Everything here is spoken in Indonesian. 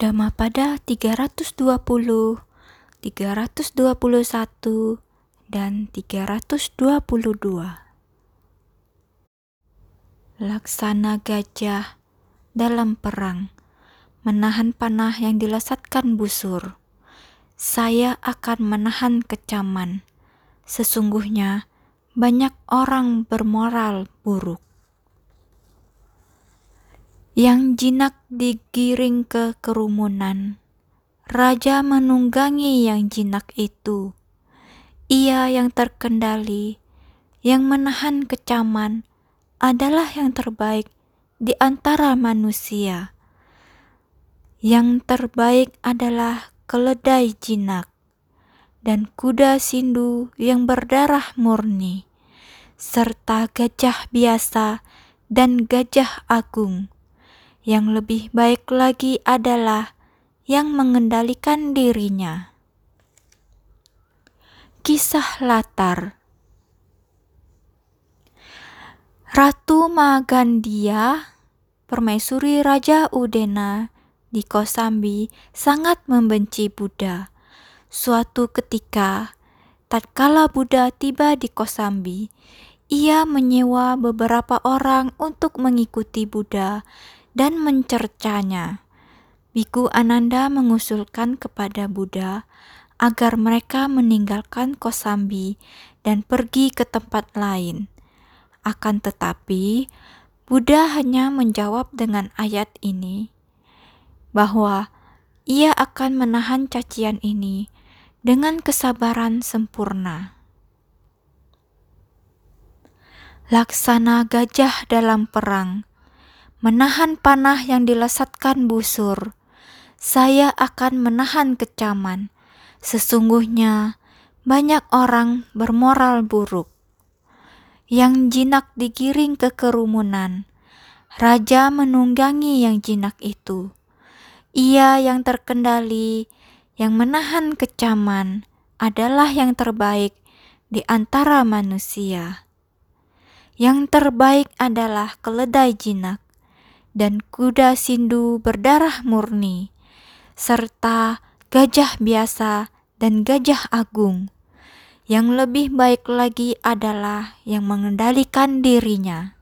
Dhammapada 320, 321, dan 322. Laksana gajah dalam perang, menahan panah yang dilesatkan busur. Saya akan menahan kecaman. Sesungguhnya banyak orang bermoral buruk. Yang jinak digiring ke kerumunan. Raja menunggangi yang jinak itu. Ia yang terkendali, yang menahan kecaman, adalah yang terbaik di antara manusia. Yang terbaik adalah keledai jinak dan kuda sindu yang berdarah murni, serta gajah biasa dan gajah agung. Yang lebih baik lagi adalah yang mengendalikan dirinya. Kisah latar Ratu Magandia, permaisuri Raja Udena, di Kosambi sangat membenci Buddha. Suatu ketika, tatkala Buddha tiba di Kosambi, ia menyewa beberapa orang untuk mengikuti Buddha dan mencercanya. Biku Ananda mengusulkan kepada Buddha agar mereka meninggalkan Kosambi dan pergi ke tempat lain. Akan tetapi, Buddha hanya menjawab dengan ayat ini bahwa ia akan menahan cacian ini dengan kesabaran sempurna. Laksana gajah dalam perang, menahan panah yang dilesatkan busur. Saya akan menahan kecaman. Sesungguhnya banyak orang bermoral buruk. Yang jinak digiring ke kerumunan. Raja menunggangi yang jinak itu ia yang terkendali, yang menahan kecaman, adalah yang terbaik di antara manusia. Yang terbaik adalah keledai jinak dan kuda sindu berdarah murni, serta gajah biasa dan gajah agung. Yang lebih baik lagi adalah yang mengendalikan dirinya.